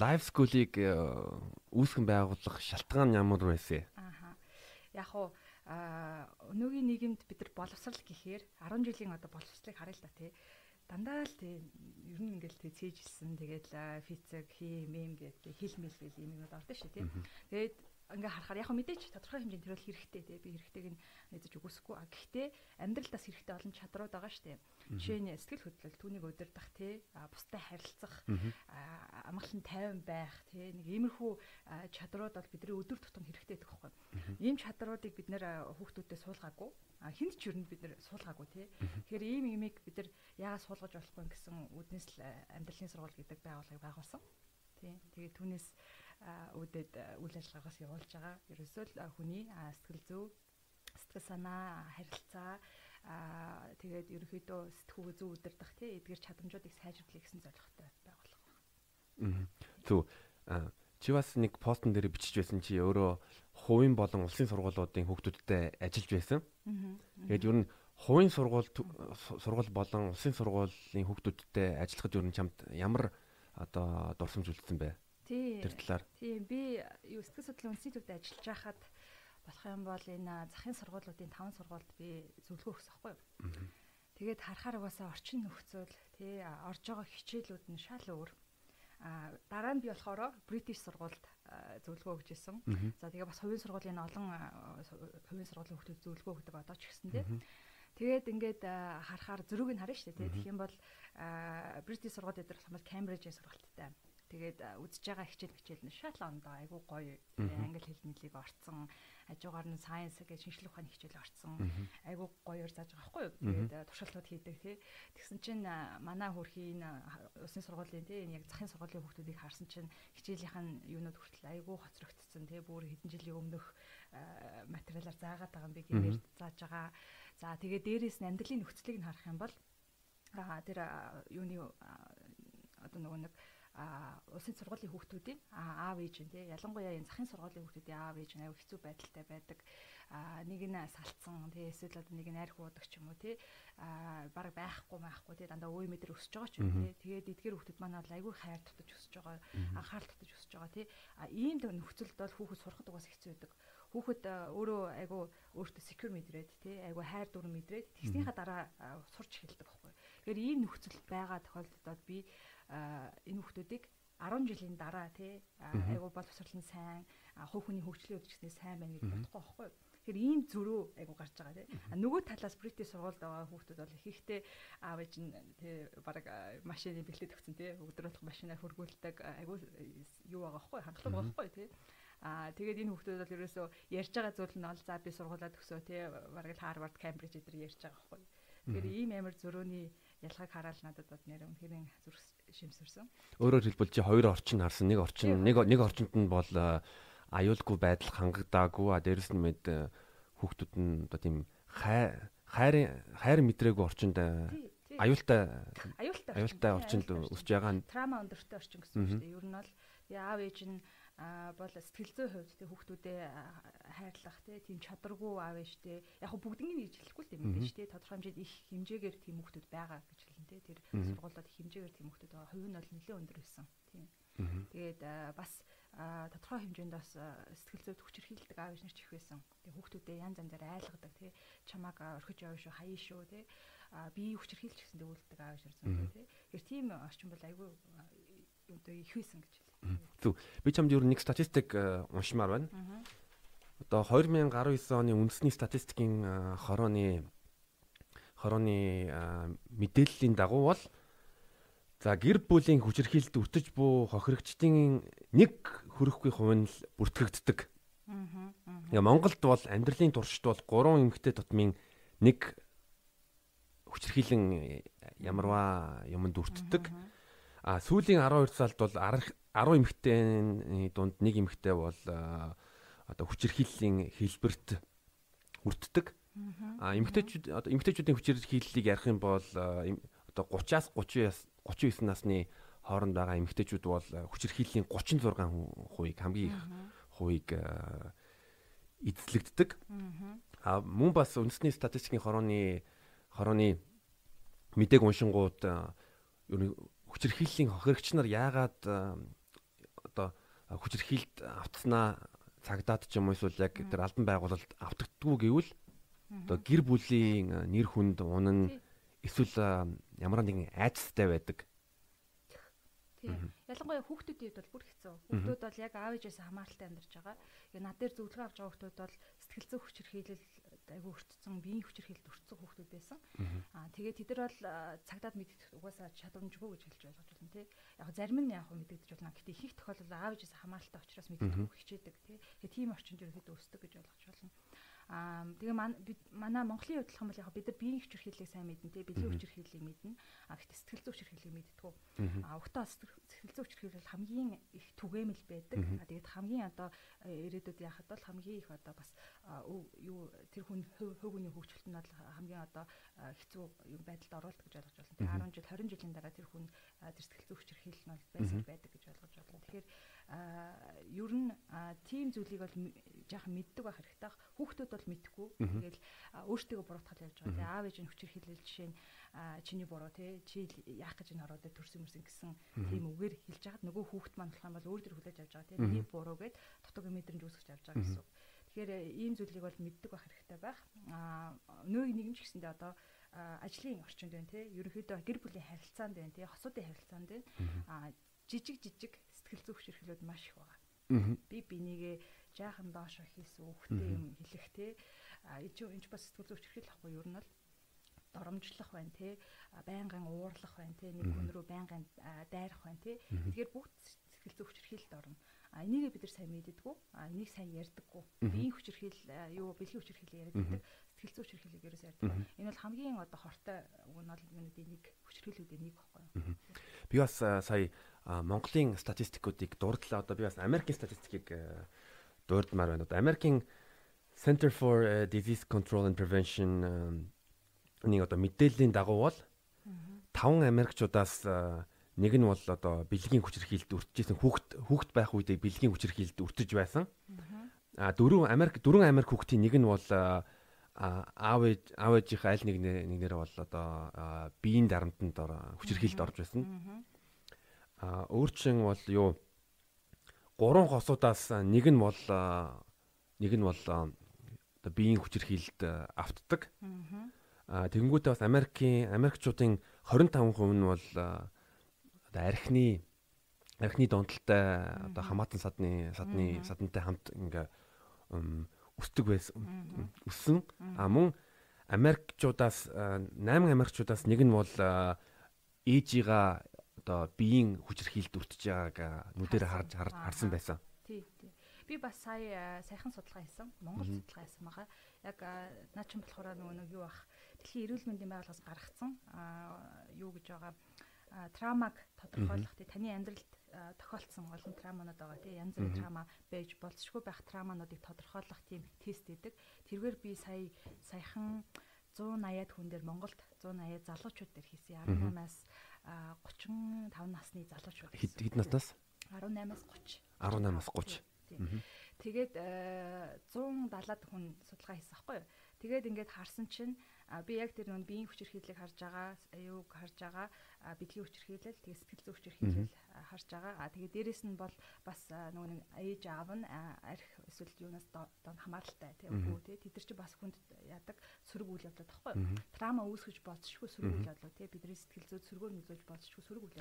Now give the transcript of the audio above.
лайв скулыг үүсгэн байгуулах шалтгаан ямар байсан? Ааха. Яг уу өнөөгийн нийгэмд бид нар боловсрал гэхээр 10 жилийн одоо боловсралыг харъя л да тий. Дандаа л тий ер нь ингээл тий цээжилсэн тэгээд физик, хим, мем гэдэг хил мэл гэл юм юмуд ордоо шүү тий. Тэгээд ингээ харахаар яг мэдээч тодорхой хэмжээнд тэрвэл хэрэгтэй тий би хэрэгтэйг нь нэзэж үгүйсэхгүй. А гэхдээ амьдралдаас хэрэгтэй олон чадрууд байгаа дээ жишээ нь сэтгэл хөдлөл түүнийг удирдах тий бустай харилцах амгалан тайван байх тий нэг иймэрхүү чадрууд бол бидний өдөр тутам хэрэгтэй гэдэг байхгүй ийм чадруудыг бид нэр хүүхдүүдэд суулгаагүй. Хинт ч юу бид нэр суулгаагүй тий тэгэхээр ийм имийг бид нар яагаад суулгаж болохгүй гэсэн үднэс л амьдралын сургууль гэдэг байгууллагыг байгуулсан. Тий тэгээд түүнээс үдэд үйл ажиллагаагаас явуулж байгаа. Ерөөсөө л хүний сэтгэл зүй, сэтгэл санаа, харилцаа аа тэгээд ерөөхдөө сэтгүүг зүү удирдах тий эдгээр чадамжуудыг сайжруулах гэсэн зорилготой байгууллага. Аа. Зөв. Чи бас нэг постн дээр бичиж байсан чи өөрөө хувийн болон улсын сургуулиудын хүүхдүүдтэй ажиллаж байсан. Тэгээд ер нь хувийн сургууль сургууль болон улсын сургуулийн хүүхдүүдтэй ажиллахад ер нь чамд ямар одоо дурсамж үлдсэн бэ? Тэр талаар. Тийм би юу сэтгэл судлалын институтад ажиллаж байхад болох юм бол энэ захын сургуулиудын таван сургуульд би зөвлөгөө өгсөн байхгүй юу. Тэгээд харахаар угаасаа орчин нөхцөл тий орж байгаа хичээлүүд нь шал өөр. А дараа нь би болохоор British сургуульд зөвлөгөө өгч исэн. За тэгээ бас хувийн сургуулийн олон хувийн сургуулийн хүмүүс зөвлөгөө өгдөг одоо ч гэсэн тий. Тэгээд ингээд харахаар зөрүүг нь харна шүү дээ. Тэгэх юм бол British сургууль дээр болох юм Cambridge сургуульттай Тэгээд үзэж байгаа хичээл хичээл нь шал ондоо айгу гоё англи хэл мэдлийг орцсон хажуугаар нь science гэж шинжлэх ухааны хичээл орцсон. Айгу гоёор зааж байгаа байхгүй юу? Тэгээд туршилтууд хийдэг тий Тэгсэн чинь манай хөрхийн усын сургуулийн тий энэ яг захын сургуулийн хүүхдүүдийг харсан чинь хичээлийнх нь юунууд хүртэл айгу хоцрогдсон тий бүр хэдэн жилийн өмнөх материалаар заагаад байгаа юм би гэмээр зааж байгаа. За тэгээд дээрээс нь амьдралын нөхцөлийг нь харах юм бол тэр юуны одоо нөгөө нэг а улсын сургуулийн хүүхдүүдийн аав ээж нь тий ялангуяа энэ захын сургуулийн хүүхдүүдийн аав ээж нь аюу хэцүү байдалтай байдаг. А нэг нь салцсан тий эсвэл одоо нэг нь арх уудаг ч юм уу тий а баг байхгүй маахгүй тий дандаа үе мэдрэг өсөж байгаа ч юм тий тэгээд эдгээр хүүхдүүд маань бол аюу хайр татаж өсөж байгаа анхаарал татаж өсөж байгаа тий а ийм нөхцөлд бол хүүхэд сурахад угаас хэцүү байдаг. Хүүхэд өөрөө айгу өөртөө secure мэдрээд тий айгу хайр дур мэдрээд тэгснийхаа дараа сурч эхэлдэг байхгүй. Тэгэхээр ийм нөхцөл байгаа тохиолдолд би энэ хүмүүсийг 10 жилийн дараа тий айгу боловсрол нь сайн хувь хүний хөгжлийн өвчснээ сайн байна гэж бодохгүй байхгүй. Тэгэхээр ийм зөрөө айгу гарч байгаа тий. Нөгөө талаас бритийн сургуульд байгаа хүүхдүүд бол их ихтэй аав ээж нь тий баг машины бэлдээд өгсөн тий өдөр болох машинаар хөргүүлдэг айгу юу байгаа байхгүй хангалуун байгаа байхгүй тий. Аа тэгээд энэ хүүхдүүд бол ерөөсөө ярьж байгаа зүйл нь ол за би сургуулаа төгсөө тий л Харвард, Кембриж эдэр ярьж байгаа байхгүй. Тэгэхээр ийм амар зөрөөний ялгааг хараад надад бод нэр үнэхээр зүрх шимсэрсэн. Өөрөөр хэлбэл чи хоёр орчин харсан. Нэг орчин нэг нэг орчинд нь бол аюулгүй байдал хангагдаагүй а дээрэс нь мэд хүүхдүүд нь одоо тийм хайр хайр мэдрээгүй орчинд аюултай аюултай орчинд өсөж байгаа нь трама өндөртэй орчин гэсэн үг шүү дээ. Ер нь бол аав ээж нь а бол сэтгэл зүйн хувьд те хүүхдүүдэд хайрлах те тийм чадваргүй аав ээжтэй яг хөө бүгднийг нэг хэлэхгүй л тийм мэдээж те. Тодорхой хэмжээнд их хэмжээгээр тийм хүүхдүүд байгаа гэж хэлнэ те. Тэр сургуулиуд их хэмжээгээр тийм хүүхдүүд байгаа. Хувь нь бол нэлээд өндөр байсан тийм тэгээд бас тодорхой хэмжээнд бас сэтгэл зүйд хүчрхийлдэг аав ээж нар ч их байсан. Тэг хүүхдүүдэд янз янзаар айлгадаг те. Чамааг орхиж явна шүү хаяа шүү те. Би хүчрхийлж гэсэн дэгүүлдэг аав ээж нар зөндөө те. Тэгэхээр тийм орчин бол айгүй одоо их байсан гэж Зүг. Би чамд ер нь нэг статистик э, уншмаар байна. Одоо 2019 оны үндэсний статистикийн э, хорооны хорооны э, мэдээллийн дагуу бол за гэр бүлийн хүчирхийлэлд өртөж буй хохирогчдын нэг хөрөхгүй хувь нь бүртгэгддэг. Аа. Монголд бол амьдралын туршид бол 3 эмэгтэй тутмын нэг хүчирхийлэн ямарваа юмд өртдөг. А сүүлийн 12 сард бол 10 эмэгтэйний дунд нэг эмэгтэй бол одоо хүчирхийллийн хэлбэрт өртдөг. А эмэгтэйчүүд одоо эмэгтэйчүүдийн хүчирхийллийг ярих юм бол одоо 30-аас 30-аас 39 насны хооронд байгаа эмэгтэйчүүд бол хүчирхийллийн 36% хамгийн их хувийг эзлэгддэг. А мөн бас үндэсний статистикийн хорооны хорооны мэдээг уншингууд хүчирхийллийн хохирогч нар яагаад хүчирхийлд автснаа цагдаад ч юм уу эсвэл яг тэр албан байгуулалт автагддгүй гэвэл одоо гэр бүлийн нэр хүнд унан эсвэл ямар нэгэн айцтай байдаг. Тийм. Ялангуяа хүүхдүүдийн хувьд бол бүр хэцүү. Хүүхдүүд бол яг аав ээжээс хамааралтай амьдарч байгаа. Яг над дээр зөвлөгөө авч байгаа хүүхдүүд бол сэтгэл зүйн хүчирхийлэл айгүй өртсөн, биеийн хүчирхийлэлд өртсөн хүүхдүүд байсан. Аа тэгээд тэд нар бол цагдаад мэддэг угаасаа чадамжгүй гэж хэлж ойлгож байна тий. Яг зарим нь яг мэддэгдэж болно. Гэтэ их их тохиолдолд аав ээжээс хамааралтай учраас мэддэг хичээдэг тий. Тэгээд тийм орчинд ерөөхдөө өсдөг гэж ойлгож. Аа тэгээ манай Монголын хувьд бол яг бид нар биеийн хүчирхийллийг сайн мэднэ те бэлгийн хүчирхийллийг мэднэ. А гэхдээ сэтгэл зүйн хүчирхийллийг мэддэггүй. А өгтөө сэтгэл зүйн хүчирхийлэл хамгийн их түгээмэл байдаг. А тэгээд хамгийн одоо э, ирээдүйд яхад бол хамгийн их одоо бас юу тэр хүн хөвгүний хөгжөлт нь бол хамгийн одоо хэцүү юм байдалд оруулдаг гэж ойлгож байна. 10 жил 20 жилийн дараа тэр хүн тэр сэтгэл зүйн хүчирхийлэл нь бол байсан байдаг гэж ойлгож байна. Тэгэхээр ер нь тийм зүйлийг бол жаахан мэддэг байх хэрэгтэй. Хүүхдүүд бол мэдхгүй. Тэгэл өөртөө буруутгал явж байгаа. Тэгээ аав ээж нь хүчээр хэлэл жишээ нь чиний буруу те чи яах гэж энэ ороод төрсөн мөрсөн гэсэн тийм үгээр хэлж хагаад нөгөө хүүхд маань болох юм бол өөр дөр хүлээж авч байгаа те миний буруу гэд дутуугийн мэдрэмж үүсгэж авч байгаа гэсэн. Тэгэхээр ийм зүйлийг бол мэддэг байх хэрэгтэй байх. Аа нөөгийн нийгэмч гэсэндээ одоо ажлын орчинд байна те ерөнхийдөө гэр бүлийн харилцаанд байна те хосуудын харилцаанд байна. Аа жижиг жижиг сэтгэл зүйн хүчирхлүүд маш их байгаа. Би бинийгээ жаахан доошо хийсэн үхтэй юм хэлэх те. Энд энэ бас сэтгэл зүйн хүчирхэл ахгүй юу нь бол доромжлох байна те. Байнгын уурлах байна те. Нэг хүн рүү байнгын дайрах байна те. Тэгэхээр бүгд сэтгэл зүйн хүчирхийлэлд орно а энийгээ бид нар сайн мэддэггүй. А энийг сайн ярьдаггүй. Биеийн хүчирхийл юу бэлгийн хүчирхийлэл ярьдаг сэтгэл зүйн хүчирхийлэл ерөөс ярьдаг энэ бол хамгийн одоо хортой үг нь бол минутын нэг хүчирхийлэлүүд нэг баггүй би бас сая Монголын статистикуудыг дурдлаа. Одоо би бас Америкийн статистикийг дурдмаар байна. Одоо Америкийн Center for Disease Control and Prevention нэг одоо мэдээллийн дагуу бол таван Америкчуудаас нэг нь бол одоо бэлгийн хүчирхийлэлд өртөжсэн хүүхд хүүхд байх үедээ бэлгийн хүчирхийлэлд өртөж байсан. А дөрөв Америк дөрвөн Америк хүүхдийн нэг нь бол аав ээж аав ээжийнхээ аль нэг нэгнээр бол одоо биеийн дарамтанд хүчирхийлэлд орж байсан. А өөрчин бол юу гурван хосуудаас нэг нь бол нэг нь бол оо биеийн хүчирхийлэлд автдаг. Аа тэгэнгүүтээ бас Америкийн Америкчуудын 25% нь бол оо архины архины донтолтой одоо хамаатан садны садны садантай хамт ингээ өсдөг байсан өссөн. А мөн Америкчуудаас 8 Америкчуудаас нэг нь бол ээжига одоо биеийн хүчирхийлд өртөж байгааг нүдээр харж харсан байсан. Тий, тий. Би бас сая сайхан судалгаа хийсэн. Монгол судалгаа хийсэн байгаа. Яг наа чин болохоор нөгөө нэг юу бах дэлхийн эрүүл мэндийн байгууллагаас гаргацсан аа юу гэж байгаа травмаг тодорхойлох тий таны амьдралд тохиолдсон олон травманууд байгаа тий янз бүрийн траума байж болцсохгүй байх травмануудыг тодорхойлох тийм тест гэдэг. Тэргээр би сая саяхан 180-аад хүн дээр Монголд 180 залуучууд дээр хийсэн 18-аас 35 насны залуучууд. Хэд наснаас? 18-аас 30. 18-аас 30. Тэгээд 170-аад хүн судалгаа хийсэн байхгүй юу? Тэгээд ингээд харсан чинь би яг тэр нөө биеийн хүчирхийллийг харж байгаа, юуг харж байгаа, бэлгийн хүчирхийлэл, тэгээд сэтгэл зүйн хүчирхийлэл харж байгаа. А тэгээд дээрэс нь бол бас нөгөө нэг ээж аав нь арх эсвэл юунаас дон хамааралтай тийм үгүй тий. Тэд нар чи бас хүнд яадаг сөрөг үйл явдлууд тахгүй? Трама үүсгэж болцшгүй сөрөг үйл явдлууд тий. Бидний сэтгэл зүйд сөргөөр нөлөөлж болцшгүй сөрөг үйл